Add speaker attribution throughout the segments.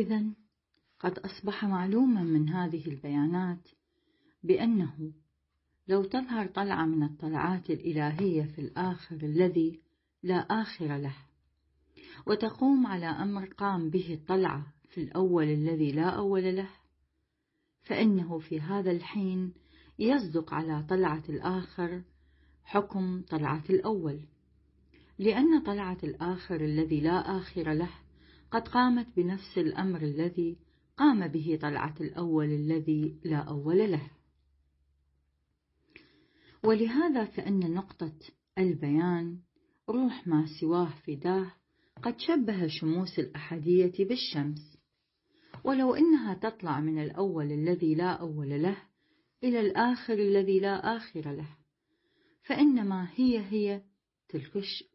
Speaker 1: إذا قد أصبح معلوما من هذه البيانات بأنه لو تظهر طلعة من الطلعات الإلهية في الآخر الذي لا آخر له وتقوم على أمر قام به الطلعة في الأول الذي لا أول له فإنه في هذا الحين يصدق على طلعة الآخر حكم طلعة الأول لأن طلعة الآخر الذي لا آخر له قد قامت بنفس الأمر الذي قام به طلعة الأول الذي لا أول له. ولهذا فإن نقطة البيان روح ما سواه فداه قد شبه شموس الأحدية بالشمس. ولو إنها تطلع من الأول الذي لا أول له إلى الآخر الذي لا آخر له فإنما هي هي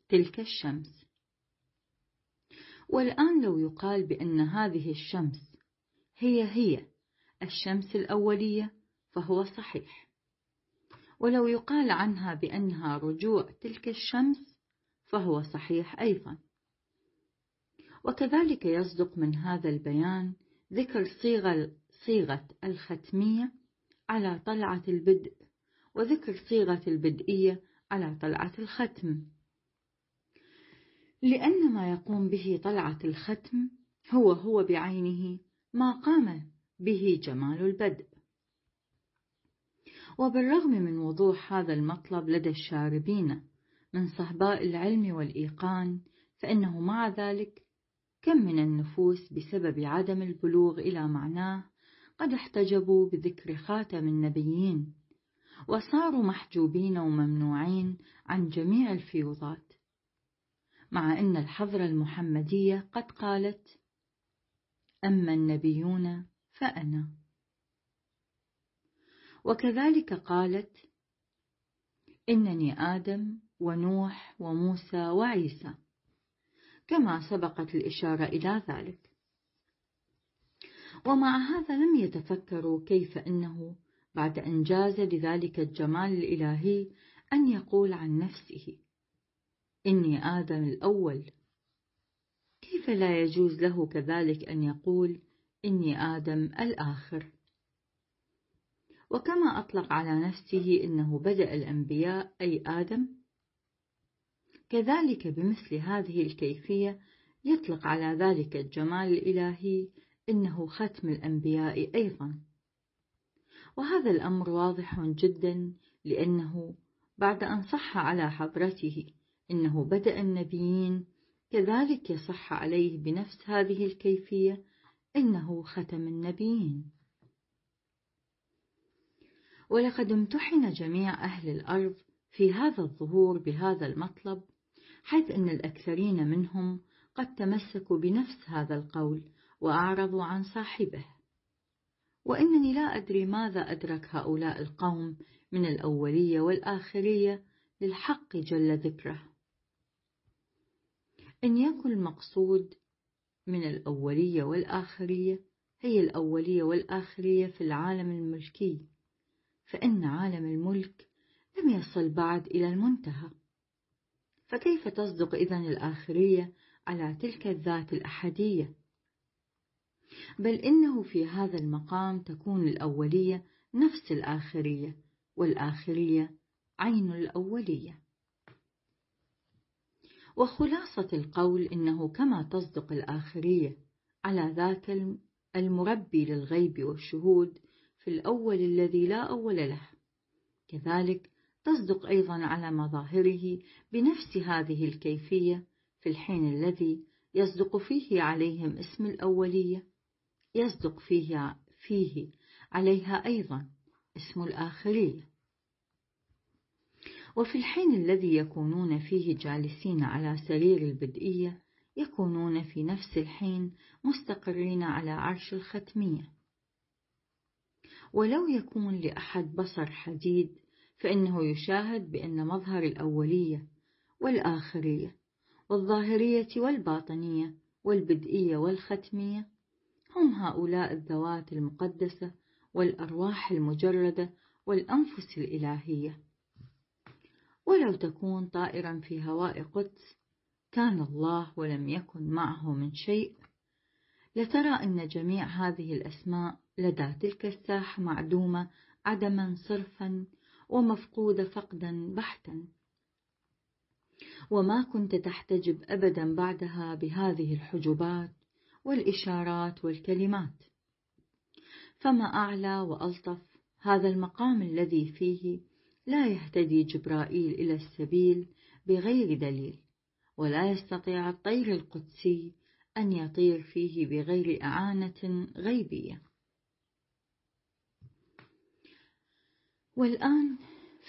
Speaker 1: تلك الشمس. والآن لو يقال بأن هذه الشمس هي هي الشمس الأولية فهو صحيح. ولو يقال عنها بأنها رجوع تلك الشمس فهو صحيح أيضا. وكذلك يصدق من هذا البيان ذكر صيغة, صيغة الختمية على طلعة البدء وذكر صيغة البدئية على طلعة الختم. لأن ما يقوم به طلعة الختم هو هو بعينه ما قام به جمال البدء. وبالرغم من وضوح هذا المطلب لدى الشاربين من صهباء العلم والإيقان فإنه مع ذلك كم من النفوس بسبب عدم البلوغ إلى معناه قد احتجبوا بذكر خاتم النبيين وصاروا محجوبين وممنوعين عن جميع الفيوضات. مع أن الحضرة المحمدية قد قالت أما النبيون فأنا. وكذلك قالت إنني آدم ونوح وموسى وعيسى كما سبقت الإشارة إلى ذلك. ومع هذا لم يتفكروا كيف أنه بعد أن جاز لذلك الجمال الإلهي أن يقول عن نفسه. إني آدم الأول. كيف لا يجوز له كذلك أن يقول إني آدم الآخر؟ وكما أطلق على نفسه إنه بدأ الأنبياء أي آدم. كذلك بمثل هذه الكيفية يطلق على ذلك الجمال الإلهي إنه ختم الأنبياء أيضا. وهذا الأمر واضح جدا لأنه بعد أن صح على حضرته إنه بدأ النبيين كذلك يصح عليه بنفس هذه الكيفية إنه ختم النبيين. ولقد امتحن جميع أهل الأرض في هذا الظهور بهذا المطلب حيث أن الأكثرين منهم قد تمسكوا بنفس هذا القول وأعرضوا عن صاحبه. وإنني لا أدري ماذا أدرك هؤلاء القوم من الأولية والآخرية للحق جل ذكره. إن يكن المقصود من الأولية والآخرية هي الأولية والآخرية في العالم الملكي فإن عالم الملك لم يصل بعد إلى المنتهى. فكيف تصدق إذن الآخرية على تلك الذات الأحدية؟ بل إنه في هذا المقام تكون الأولية نفس الآخرية والآخرية عين الأولية. وخلاصة القول إنه كما تصدق الآخرية على ذاك المربي للغيب والشهود في الأول الذي لا أول له. كذلك تصدق أيضا على مظاهره بنفس هذه الكيفية في الحين الذي يصدق فيه عليهم اسم الأولية. يصدق فيه, فيه عليها أيضا اسم الآخرية. وفي الحين الذي يكونون فيه جالسين على سرير البدئية يكونون في نفس الحين مستقرين على عرش الختمية. ولو يكون لأحد بصر حديد فإنه يشاهد بأن مظهر الأولية والآخرية والظاهرية والباطنية والبدئية والختمية هم هؤلاء الذوات المقدسة والأرواح المجردة والأنفس الإلهية. ولو تكون طائرا في هواء قدس. كان الله ولم يكن معه من شيء. لترى أن جميع هذه الأسماء لدى تلك الساحة معدومة عدما صرفا ومفقودة فقدا بحتا؟ وما كنت تحتجب أبدا بعدها بهذه الحجبات والإشارات والكلمات. فما أعلى وألطف هذا المقام الذي فيه لا يهتدي جبرائيل إلى السبيل بغير دليل ولا يستطيع الطير القدسي أن يطير فيه بغير إعانة غيبية. والآن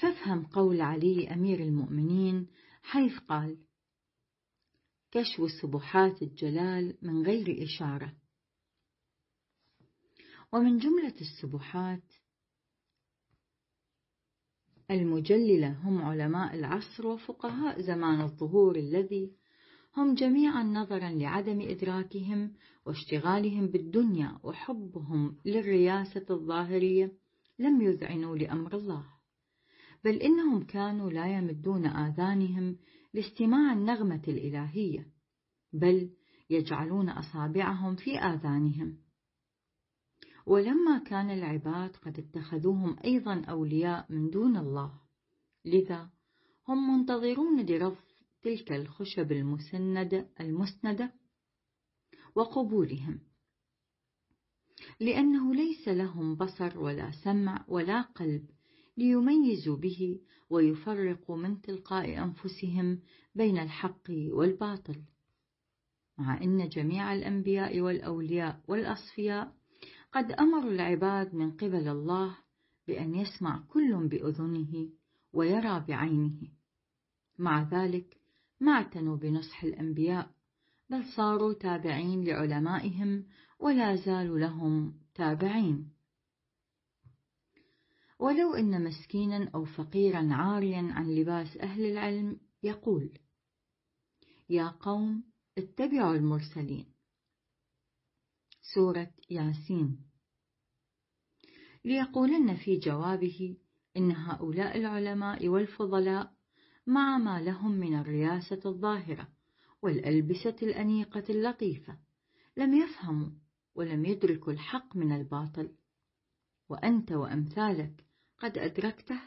Speaker 1: فافهم قول علي أمير المؤمنين حيث قال كشف سبحات الجلال من غير إشارة. ومن جملة السبحات المجللة هم علماء العصر وفقهاء زمان الظهور الذي هم جميعا نظرا لعدم إدراكهم واشتغالهم بالدنيا وحبهم للرياسة الظاهرية لم يذعنوا لأمر الله. بل إنهم كانوا لا يمدون آذانهم لاستماع النغمة الإلهية بل يجعلون أصابعهم في آذانهم. ولما كان العباد قد اتخذوهم أيضا أولياء من دون الله. لذا هم منتظرون لرفض تلك الخشب المسندة المسندة وقبولهم لأنه ليس لهم بصر ولا سمع ولا قلب ليميزوا به ويفرقوا من تلقاء أنفسهم بين الحق والباطل. مع أن جميع الأنبياء والأولياء والأصفياء قد أمروا العباد من قبل الله بأن يسمع كل بأذنه ويرى بعينه. مع ذلك ما اعتنوا بنصح الأنبياء بل صاروا تابعين لعلمائهم ولا زالوا لهم تابعين. ولو أن مسكينا أو فقيرا عاريا عن لباس أهل العلم يقول يا قوم اتبعوا المرسلين. سورة ياسين. ليقولن في جوابه إن هؤلاء العلماء والفضلاء مع ما لهم من الرياسة الظاهرة والألبسة الأنيقة اللطيفة لم يفهموا ولم يدركوا الحق من الباطل. وأنت وأمثالك قد أدركته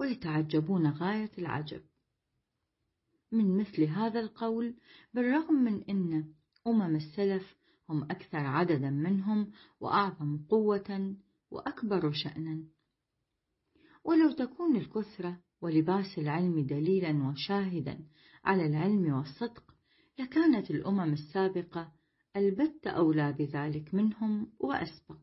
Speaker 1: ويتعجبون غاية العجب. من مثل هذا القول بالرغم من أن أمم السلف هم أكثر عددا منهم وأعظم قوة وأكبر شأنا. ولو تكون الكثرة ولباس العلم دليلا وشاهدا على العلم والصدق لكانت الأمم السابقة البت أولى بذلك منهم وأسبق.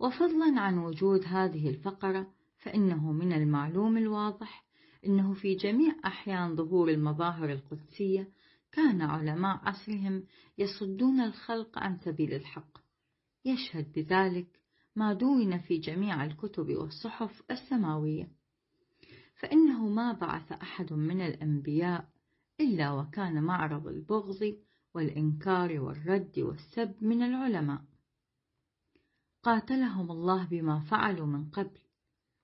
Speaker 1: وفضلا عن وجود هذه الفقرة فإنه من المعلوم الواضح أنه في جميع أحيان ظهور المظاهر القدسية كان علماء عصرهم يصدون الخلق عن سبيل الحق. يشهد بذلك ما دون في جميع الكتب والصحف السماوية. فإنه ما بعث أحد من الأنبياء إلا وكان معرض البغض والإنكار والرد والسب من العلماء. قاتلهم الله بما فعلوا من قبل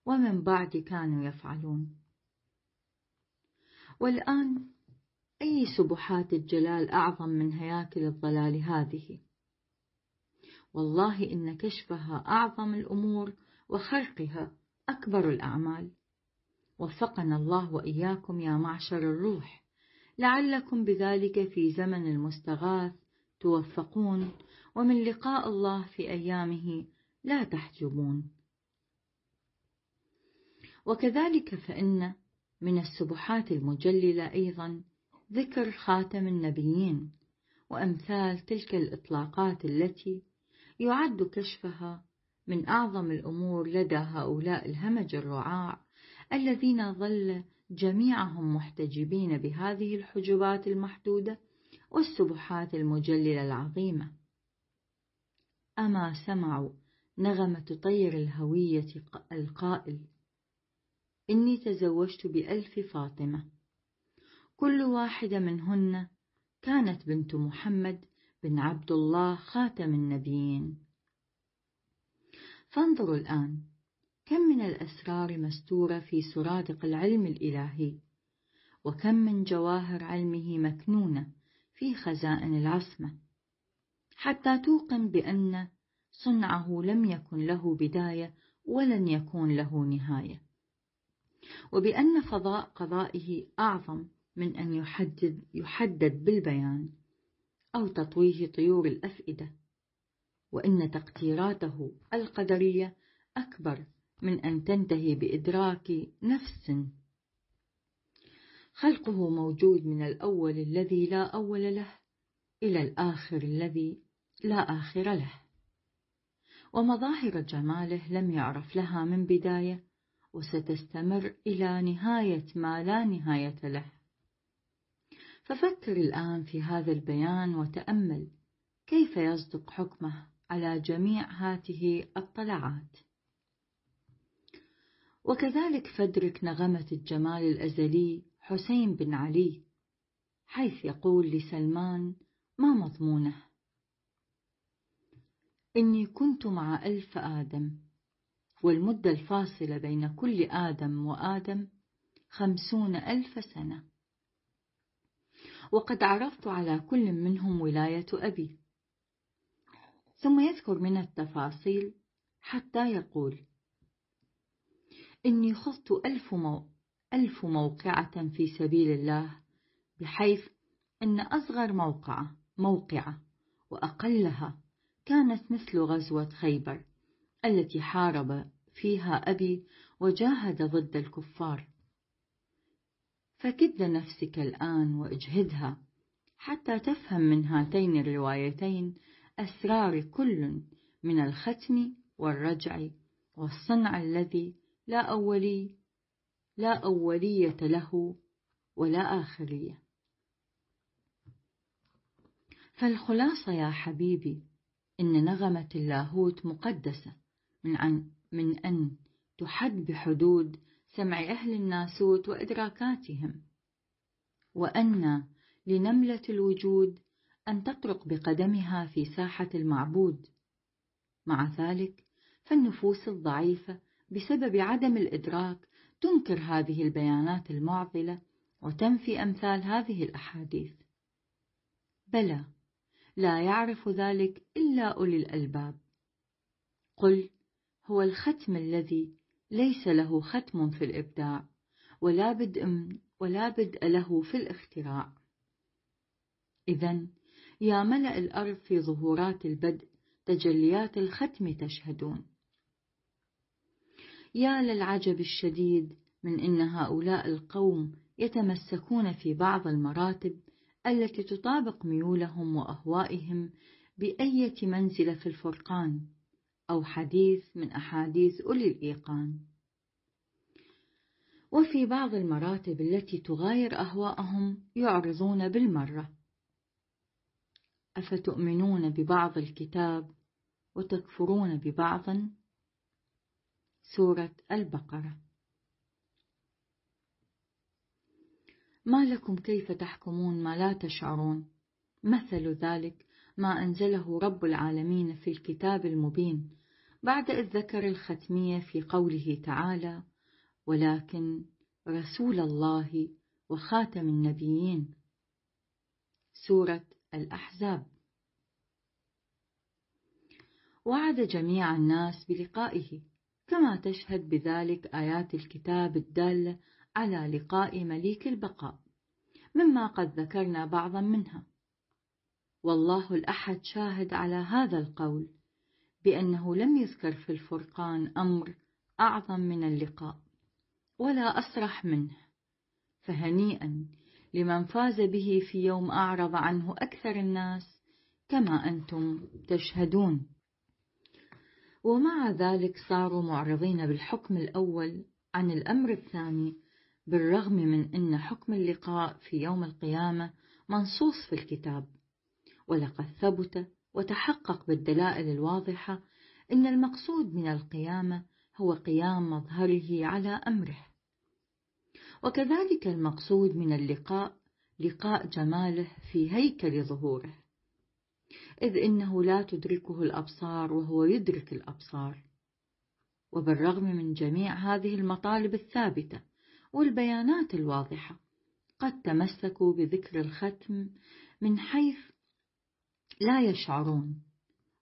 Speaker 1: ومن بعد كانوا يفعلون. والآن أي سبحات الجلال أعظم من هياكل الضلال هذه؟ والله إن كشفها أعظم الأمور وخرقها أكبر الأعمال. وفقنا الله وإياكم يا معشر الروح. لعلكم بذلك في زمن المستغاث توفقون ومن لقاء الله في أيامه لا تحجبون. وكذلك فإن من السبحات المجللة أيضا ذكر خاتم النبيين وأمثال تلك الإطلاقات التي يعد كشفها من أعظم الأمور لدى هؤلاء الهمج الرعاع الذين ظل جميعهم محتجبين بهذه الحجبات المحدودة والسبحات المجللة العظيمة. أما سمعوا نغمة طير الهوية القائل إني تزوجت بألف فاطمة كل واحدة منهن كانت بنت محمد بن عبد الله خاتم النبيين. فانظروا الآن كم من الأسرار مستورة في سرادق العلم الإلهي وكم من جواهر علمه مكنونة في خزائن العصمة حتى توقن بأن صنعه لم يكن له بداية ولن يكون له نهاية وبأن فضاء قضائه أعظم من أن يحدد, يحدد بالبيان أو تطويه طيور الأفئدة وإن تقديراته القدرية أكبر من أن تنتهي بإدراك نفس. خلقه موجود من الأول الذي لا أول له إلى الآخر الذي لا آخر له. ومظاهر جماله لم يعرف لها من بداية وستستمر إلى نهاية ما لا نهاية له. ففكر الآن في هذا البيان وتأمل كيف يصدق حكمه على جميع هاته الطلعات. وكذلك فادرك نغمة الجمال الأزلي حسين بن علي حيث يقول لسلمان ما مضمونه؟ إني كنت مع ألف آدم والمدة الفاصلة بين كل آدم وآدم خمسون ألف سنة. وقد عرفت على كل منهم ولاية أبي. ثم يذكر من التفاصيل حتى يقول إني خضت ألف, مو... ألف موقعة في سبيل الله بحيث أن أصغر موقعة موقعة وأقلها كانت مثل غزوة خيبر التي حارب فيها أبي وجاهد ضد الكفار. فكد نفسك الآن واجهدها حتى تفهم من هاتين الروايتين أسرار كل من الختم والرجع والصنع الذي لا أولي لا أولية له ولا آخرية. فالخلاصة يا حبيبي إن نغمة اللاهوت مقدسة من, عن من أن تحد بحدود سمع أهل الناسوت وإدراكاتهم. وأن لنملة الوجود أن تطرق بقدمها في ساحة المعبود. مع ذلك فالنفوس الضعيفة بسبب عدم الإدراك تنكر هذه البيانات المعضلة وتنفي أمثال هذه الأحاديث. بلى لا يعرف ذلك إلا أولي الألباب. قل هو الختم الذي ليس له ختم في الإبداع ولا بدء ولا بدء له في الاختراع. إذا يا ملأ الأرض في ظهورات البدء تجليات الختم تشهدون. يا للعجب الشديد من إن هؤلاء القوم يتمسكون في بعض المراتب التي تطابق ميولهم وأهوائهم بأية منزلة في الفرقان. أو حديث من أحاديث أولي الإيقان. وفي بعض المراتب التي تغاير أهواءهم يعرضون بالمرة. أفتؤمنون ببعض الكتاب وتكفرون ببعض؟ سورة البقرة. ما لكم كيف تحكمون ما لا تشعرون؟ مثل ذلك ما أنزله رب العالمين في الكتاب المبين بعد إذ ذكر الختمية في قوله تعالى ولكن رسول الله وخاتم النبيين سورة الأحزاب. وعد جميع الناس بلقائه كما تشهد بذلك آيات الكتاب الدالة على لقاء مليك البقاء مما قد ذكرنا بعضا منها. والله الأحد شاهد على هذا القول بأنه لم يذكر في الفرقان أمر أعظم من اللقاء ولا أصرح منه فهنيئا لمن فاز به في يوم أعرض عنه أكثر الناس كما أنتم تشهدون. ومع ذلك صاروا معرضين بالحكم الأول عن الأمر الثاني بالرغم من أن حكم اللقاء في يوم القيامة منصوص في الكتاب. ولقد ثبت وتحقق بالدلائل الواضحة أن المقصود من القيامة هو قيام مظهره على أمره. وكذلك المقصود من اللقاء لقاء جماله في هيكل ظهوره إذ إنه لا تدركه الأبصار وهو يدرك الأبصار. وبالرغم من جميع هذه المطالب الثابتة والبيانات الواضحة قد تمسكوا بذكر الختم من حيث لا يشعرون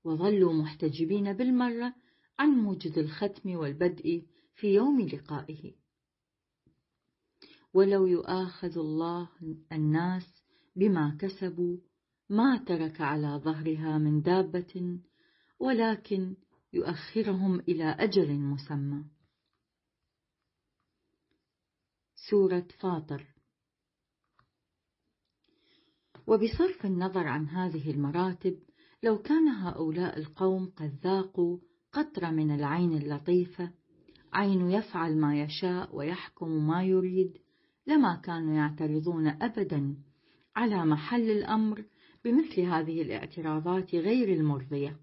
Speaker 1: وظلوا محتجبين بالمرة عن موجد الختم والبدء في يوم لقائه. ولو يؤاخذ الله الناس بما كسبوا ما ترك على ظهرها من دابة ولكن يؤخرهم إلى أجل مسمى. سورة فاطر وبصرف النظر عن هذه المراتب لو كان هؤلاء القوم قد ذاقوا قطرة من العين اللطيفة عين يفعل ما يشاء ويحكم ما يريد لما كانوا يعترضون أبدا على محل الأمر بمثل هذه الاعتراضات غير المرضية.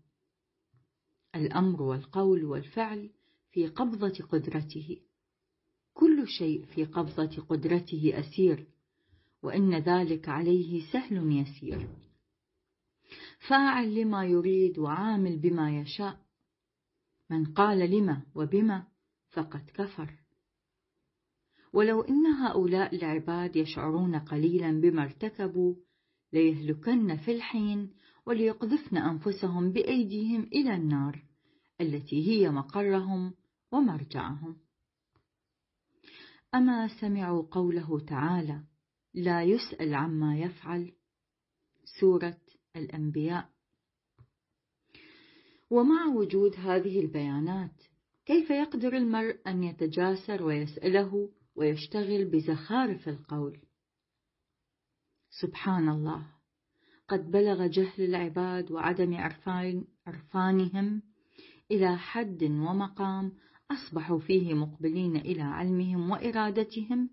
Speaker 1: الأمر والقول والفعل في قبضة قدرته. كل شيء في قبضة قدرته أسير. وإن ذلك عليه سهل يسير. فاعل لما يريد وعامل بما يشاء. من قال لما وبما فقد كفر. ولو إن هؤلاء العباد يشعرون قليلا بما ارتكبوا ليهلكن في الحين وليقذفن أنفسهم بأيديهم إلى النار التي هي مقرهم ومرجعهم. أما سمعوا قوله تعالى لا يسأل عما يفعل. سورة الأنبياء. ومع وجود هذه البيانات كيف يقدر المرء أن يتجاسر ويسأله ويشتغل بزخارف القول؟ سبحان الله. قد بلغ جهل العباد وعدم عرفان عرفانهم إلى حد ومقام أصبحوا فيه مقبلين إلى علمهم وإرادتهم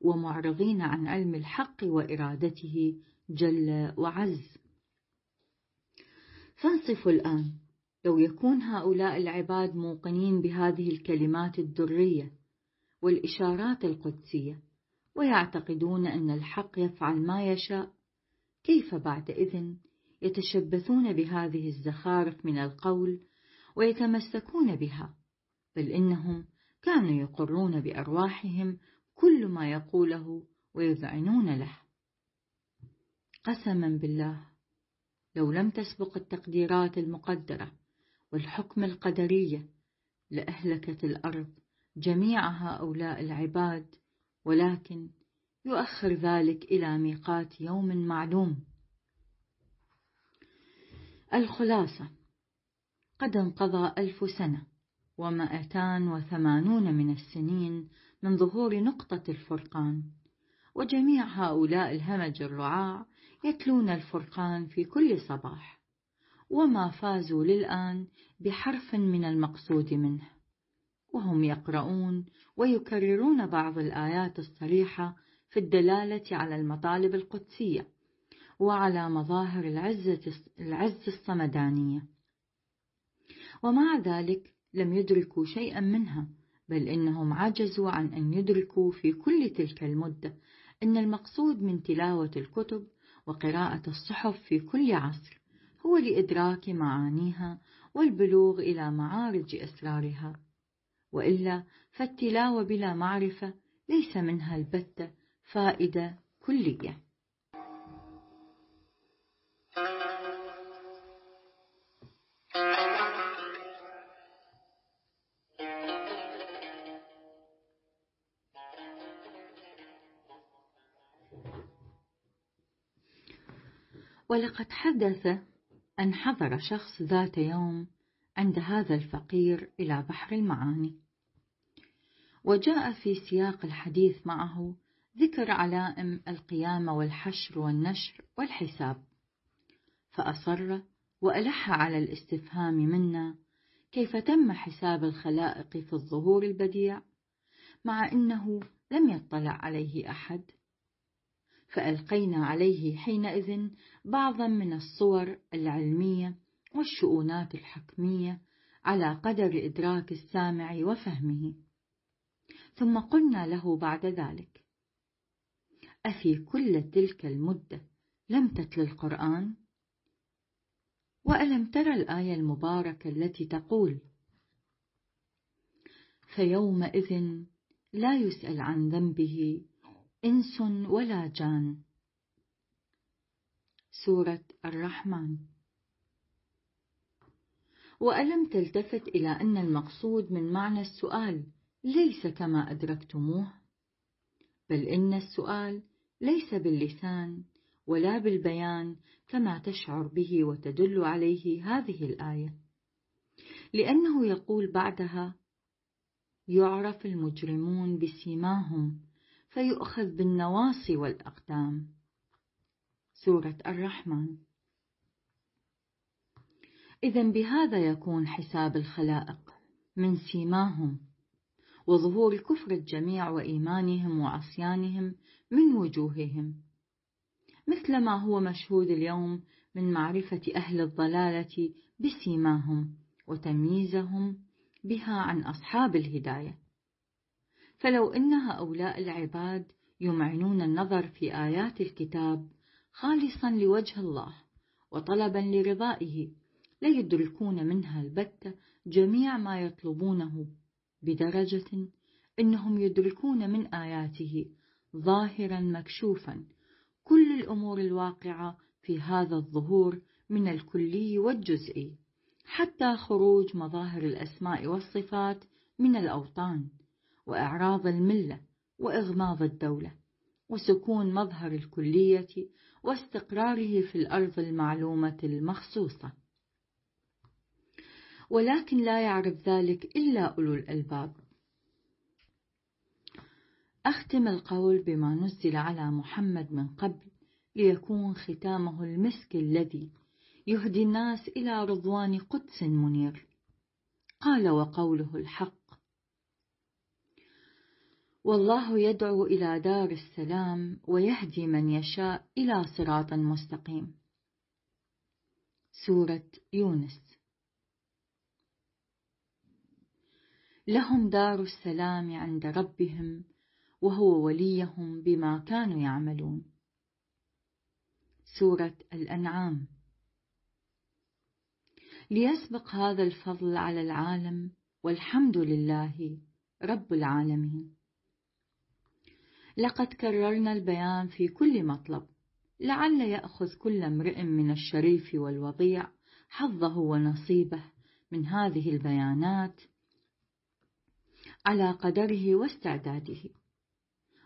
Speaker 1: ومعرضين عن علم الحق وإرادته جل وعز. فانصفوا الآن. لو يكون هؤلاء العباد موقنين بهذه الكلمات الدرية والإشارات القدسية ويعتقدون أن الحق يفعل ما يشاء كيف بعد إذن يتشبثون بهذه الزخارف من القول ويتمسكون بها؟ بل إنهم كانوا يقرون بأرواحهم كل ما يقوله ويذعنون له. قسما بالله لو لم تسبق التقديرات المقدرة والحكم القدرية لأهلكت الأرض جميع هؤلاء العباد ولكن يؤخر ذلك إلى ميقات يوم معلوم. الخلاصة قد انقضى ألف سنة ومائتان وثمانون من السنين من ظهور نقطة الفرقان. وجميع هؤلاء الهمج الرعاع يتلون الفرقان في كل صباح. وما فازوا للآن بحرف من المقصود منه. وهم يقرؤون ويكررون بعض الآيات الصريحة في الدلالة على المطالب القدسية وعلى مظاهر العزة العز الصمدانية. ومع ذلك لم يدركوا شيئا منها. بل إنهم عجزوا عن أن يدركوا في كل تلك المدة أن المقصود من تلاوة الكتب وقراءة الصحف في كل عصر هو لإدراك معانيها والبلوغ إلى معارج أسرارها. وإلا فالتلاوة بلا معرفة ليس منها البتة فائدة كلية. ولقد حدث أن حضر شخص ذات يوم عند هذا الفقير إلى بحر المعاني. وجاء في سياق الحديث معه ذكر علائم القيامة والحشر والنشر والحساب. فأصر وألح على الاستفهام منا كيف تم حساب الخلائق في الظهور البديع مع أنه لم يطلع عليه أحد فألقينا عليه حينئذ بعضا من الصور العلمية والشؤونات الحكمية على قدر إدراك السامع وفهمه ثم قلنا له بعد ذلك أفي كل تلك المدة لم تتل القرآن؟ وألم ترى الآية المباركة التي تقول فيومئذ لا يسأل عن ذنبه إنس ولا جان. سورة الرحمن. وألم تلتفت إلى أن المقصود من معنى السؤال ليس كما أدركتموه؟ بل إن السؤال ليس باللسان ولا بالبيان كما تشعر به وتدل عليه هذه الآية. لأنه يقول بعدها يعرف المجرمون بسيماهم فيؤخذ بالنواصي والأقدام. سورة الرحمن. إذا بهذا يكون حساب الخلائق من سيماهم وظهور كفر الجميع وإيمانهم وعصيانهم من وجوههم. مثل ما هو مشهود اليوم من معرفة أهل الضلالة بسيماهم وتمييزهم بها عن أصحاب الهداية. فلو إن هؤلاء العباد يمعنون النظر في آيات الكتاب خالصا لوجه الله وطلبا لرضائه ليدركون منها البتة جميع ما يطلبونه بدرجة إنهم يدركون من آياته ظاهرا مكشوفا. كل الأمور الواقعة في هذا الظهور من الكلي والجزئي حتى خروج مظاهر الأسماء والصفات من الأوطان. وإعراض الملة وإغماض الدولة وسكون مظهر الكلية واستقراره في الأرض المعلومة المخصوصة. ولكن لا يعرف ذلك إلا أولو الألباب. أختم القول بما نزل على محمد من قبل ليكون ختامه المسك الذي يهدي الناس إلى رضوان قدس منير. قال وقوله الحق والله يدعو إلى دار السلام ويهدي من يشاء إلى صراط مستقيم. سورة يونس. لهم دار السلام عند ربهم وهو وليهم بما كانوا يعملون. سورة الأنعام. ليسبق هذا الفضل على العالم والحمد لله رب العالمين. لقد كررنا البيان في كل مطلب. لعل يأخذ كل امرئ من الشريف والوضيع حظه ونصيبه من هذه البيانات على قدره واستعداده.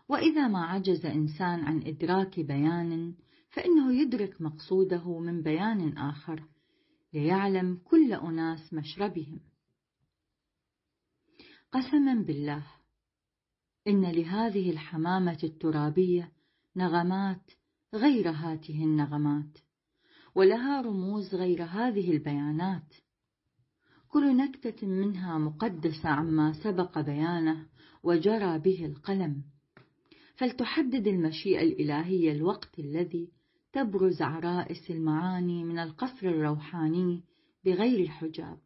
Speaker 1: وإذا ما عجز إنسان عن إدراك بيان فإنه يدرك مقصوده من بيان آخر ليعلم كل أناس مشربهم. قسما بالله إن لهذه الحمامة الترابية نغمات غير هاته النغمات ولها رموز غير هذه البيانات. كل نكتة منها مقدسة عما سبق بيانه وجرى به القلم. فلتحدد المشيئة الإلهية الوقت الذي تبرز عرائس المعاني من القصر الروحاني بغير حجاب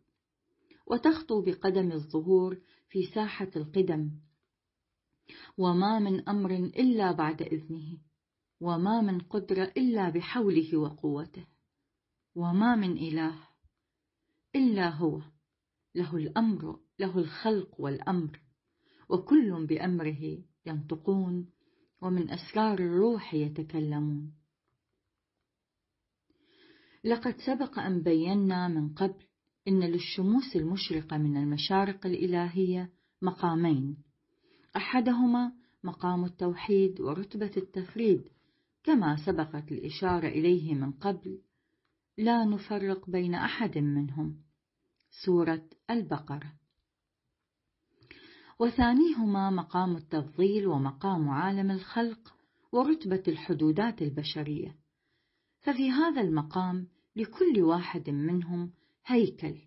Speaker 1: وتخطو بقدم الظهور في ساحة القدم وما من أمر إلا بعد إذنه وما من قدرة إلا بحوله وقوته وما من إله إلا هو له الأمر له الخلق والأمر وكل بأمره ينطقون ومن أسرار الروح يتكلمون. لقد سبق أن بينا من قبل إن للشموس المشرقة من المشارق الإلهية مقامين أحدهما مقام التوحيد ورتبة التفريد كما سبقت الإشارة إليه من قبل لا نفرق بين أحد منهم. سورة البقرة. وثانيهما مقام التفضيل ومقام عالم الخلق ورتبة الحدودات البشرية. ففي هذا المقام لكل واحد منهم هيكل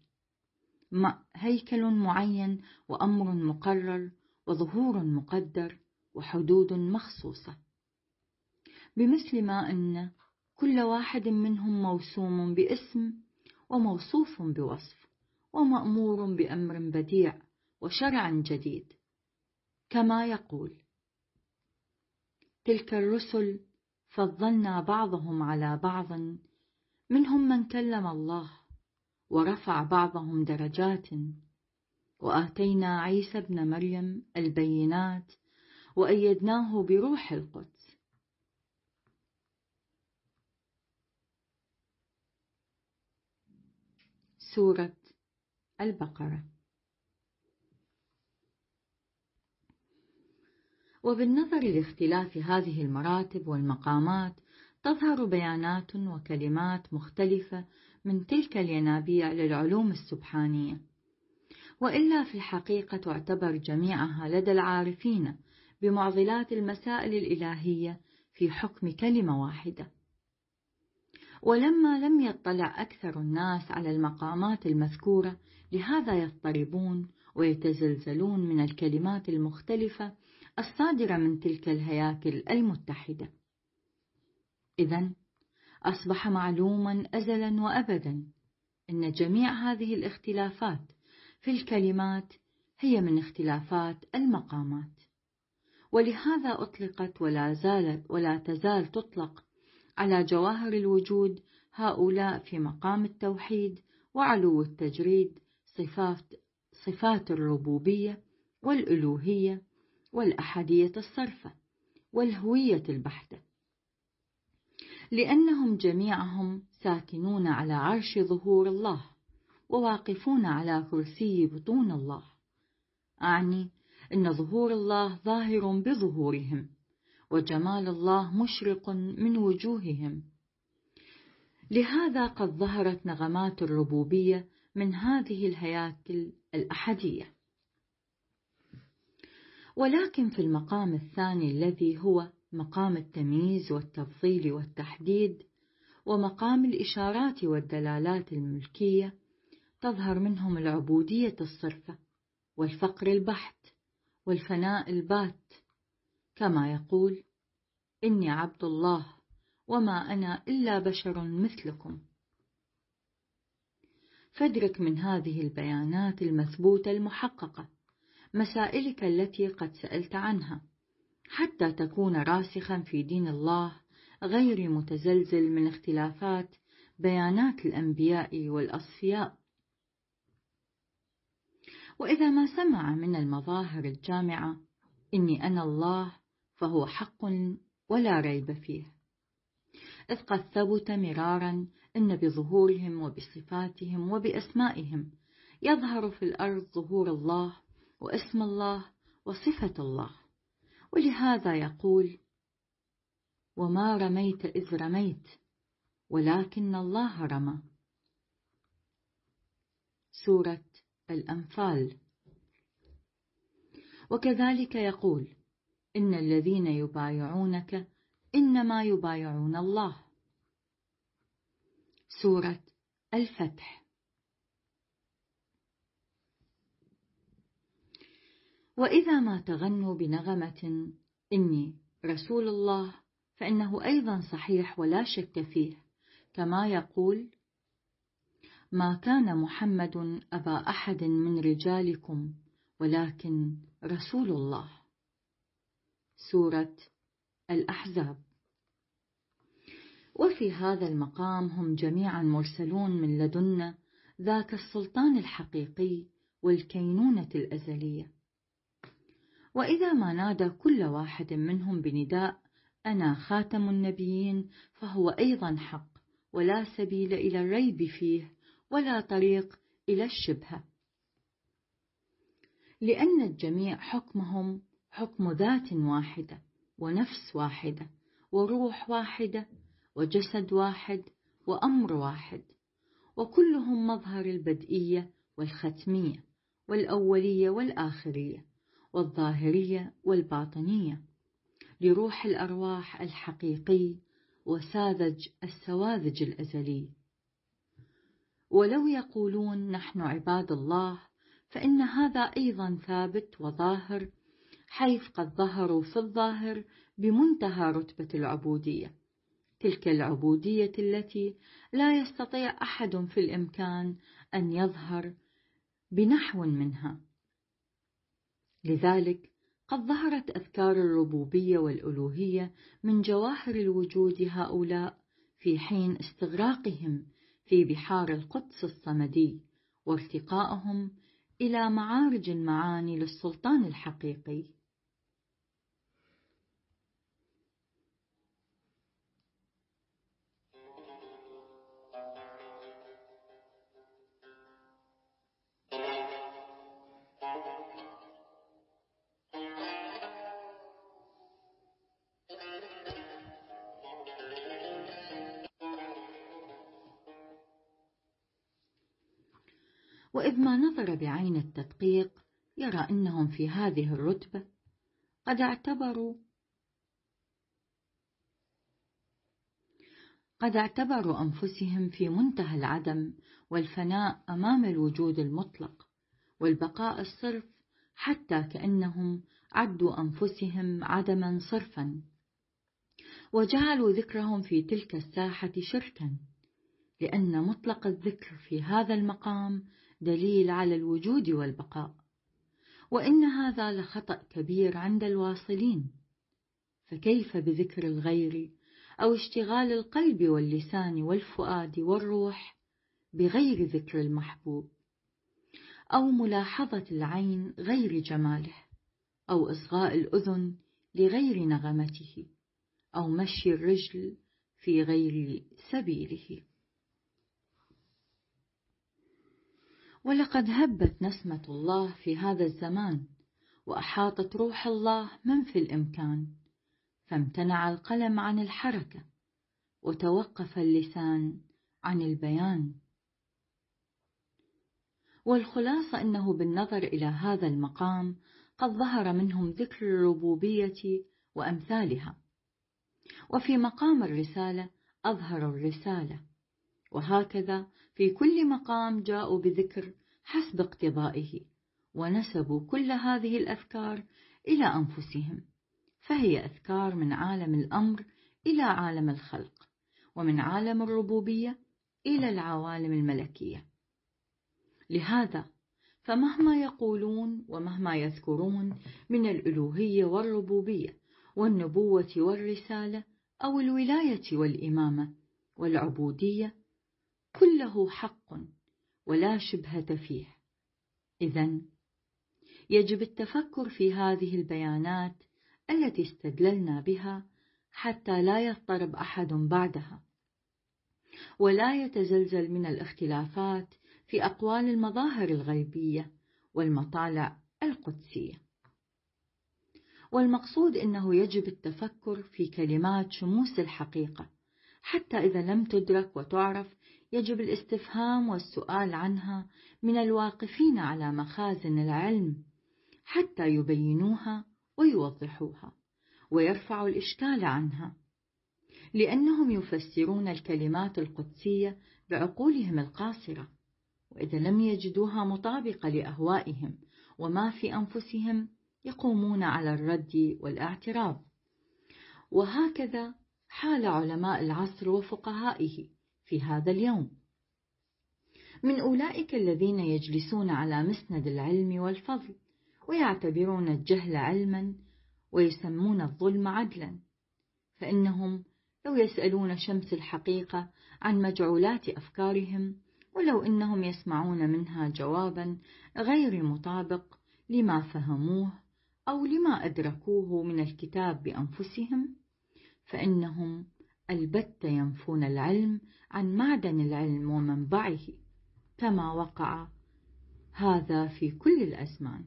Speaker 1: هيكل معين وأمر مقرر وظهور مقدر وحدود مخصوصة. بمثل ما أن كل واحد منهم موسوم باسم وموصوف بوصف ومأمور بأمر بديع وشرع جديد. كما يقول تلك الرسل فضلنا بعضهم على بعض منهم من كلم الله ورفع بعضهم درجات وآتينا عيسى ابن مريم البينات وأيدناه بروح القدس. سورة البقرة. وبالنظر لاختلاف هذه المراتب والمقامات تظهر بيانات وكلمات مختلفة من تلك الينابيع للعلوم السبحانية. وإلا في الحقيقة تعتبر جميعها لدى العارفين بمعضلات المسائل الإلهية في حكم كلمة واحدة. ولما لم يطلع أكثر الناس على المقامات المذكورة لهذا يضطربون ويتزلزلون من الكلمات المختلفة الصادرة من تلك الهياكل المتحدة. إذا أصبح معلوما أزلا وأبدا أن جميع هذه الاختلافات في الكلمات هي من اختلافات المقامات. ولهذا أطلقت ولا زالت ولا تزال تطلق على جواهر الوجود هؤلاء في مقام التوحيد وعلو التجريد صفات صفات الربوبية والألوهية والأحدية الصرفة والهوية البحتة. لأنهم جميعهم ساكنون على عرش ظهور الله. وواقفون على كرسي بطون الله. أعني أن ظهور الله ظاهر بظهورهم وجمال الله مشرق من وجوههم. لهذا قد ظهرت نغمات الربوبية من هذه الهياكل الأحدية. ولكن في المقام الثاني الذي هو مقام التمييز والتفضيل والتحديد ومقام الإشارات والدلالات الملكية تظهر منهم العبودية الصرفة والفقر البحت والفناء البات. كما يقول إني عبد الله وما أنا إلا بشر مثلكم. فادرك من هذه البيانات المثبوتة المحققة مسائلك التي قد سألت عنها حتى تكون راسخا في دين الله غير متزلزل من اختلافات بيانات الأنبياء والأصفياء. وإذا ما سمع من المظاهر الجامعة إني أنا الله فهو حق ولا ريب فيه. إذ قد ثبت مرارا أن بظهورهم وبصفاتهم وبأسمائهم يظهر في الأرض ظهور الله واسم الله وصفة الله. ولهذا يقول وما رميت إذ رميت ولكن الله رمى. سورة الأنفال. وكذلك يقول إن الذين يبايعونك إنما يبايعون الله. سورة الفتح. وإذا ما تغنوا بنغمة إني رسول الله فإنه أيضا صحيح ولا شك فيه كما يقول ما كان محمد أبا أحد من رجالكم ولكن رسول الله. سورة الأحزاب. وفي هذا المقام هم جميعا مرسلون من لدن ذاك السلطان الحقيقي والكينونة الأزلية. وإذا ما نادى كل واحد منهم بنداء أنا خاتم النبيين فهو أيضا حق ولا سبيل إلى الريب فيه. ولا طريق إلى الشبهة. لأن الجميع حكمهم حكم ذات واحدة ونفس واحدة وروح واحدة وجسد واحد وأمر واحد. وكلهم مظهر البدئية والختمية والأولية والآخرية والظاهرية والباطنية. لروح الأرواح الحقيقي وساذج السواذج الأزلي. ولو يقولون نحن عباد الله فإن هذا أيضا ثابت وظاهر حيث قد ظهروا في الظاهر بمنتهى رتبة العبودية. تلك العبودية التي لا يستطيع أحد في الإمكان أن يظهر بنحو منها. لذلك قد ظهرت أذكار الربوبية والألوهية من جواهر الوجود هؤلاء في حين استغراقهم في بحار القدس الصمدي وارتقائهم إلى معارج المعاني للسلطان الحقيقي. وإذ ما نظر بعين التدقيق يرى أنهم في هذه الرتبة قد اعتبروا قد اعتبروا أنفسهم في منتهى العدم والفناء أمام الوجود المطلق والبقاء الصرف حتى كأنهم عدوا أنفسهم عدما صرفا وجعلوا ذكرهم في تلك الساحة شركا لأن مطلق الذكر في هذا المقام دليل على الوجود والبقاء. وإن هذا لخطأ كبير عند الواصلين. فكيف بذكر الغير أو اشتغال القلب واللسان والفؤاد والروح بغير ذكر المحبوب أو ملاحظة العين غير جماله أو إصغاء الأذن لغير نغمته أو مشي الرجل في غير سبيله. ولقد هبت نسمة الله في هذا الزمان وأحاطت روح الله من في الإمكان فامتنع القلم عن الحركة وتوقف اللسان عن البيان. والخلاصة أنه بالنظر إلى هذا المقام قد ظهر منهم ذكر الربوبية وأمثالها. وفي مقام الرسالة أظهروا الرسالة. وهكذا في كل مقام جاءوا بذكر حسب اقتضائه ونسبوا كل هذه الأذكار إلى أنفسهم فهي أذكار من عالم الأمر إلى عالم الخلق ومن عالم الربوبية إلى العوالم الملكية. لهذا فمهما يقولون ومهما يذكرون من الألوهية والربوبية والنبوة والرسالة أو الولاية والإمامة والعبودية كله حق ولا شبهة فيه. إذا يجب التفكر في هذه البيانات التي استدللنا بها حتى لا يضطرب أحد بعدها ولا يتزلزل من الاختلافات في أقوال المظاهر الغيبية والمطالع القدسية. والمقصود أنه يجب التفكر في كلمات شموس الحقيقة حتى إذا لم تدرك وتعرف يجب الاستفهام والسؤال عنها من الواقفين على مخازن العلم حتى يبينوها ويوضحوها ويرفعوا الإشكال عنها لأنهم يفسرون الكلمات القدسية بعقولهم القاصرة وإذا لم يجدوها مطابقة لأهوائهم وما في أنفسهم يقومون على الرد والاعتراض. وهكذا حال علماء العصر وفقهائه في هذا اليوم. من أولئك الذين يجلسون على مسند العلم والفضل ويعتبرون الجهل علما ويسمون الظلم عدلا. فإنهم لو يسألون شمس الحقيقة عن مجعولات أفكارهم ولو إنهم يسمعون منها جوابا غير مطابق لما فهموه أو لما أدركوه من الكتاب بأنفسهم فإنهم البت ينفون العلم عن معدن العلم ومنبعه كما وقع هذا في كل الأزمان.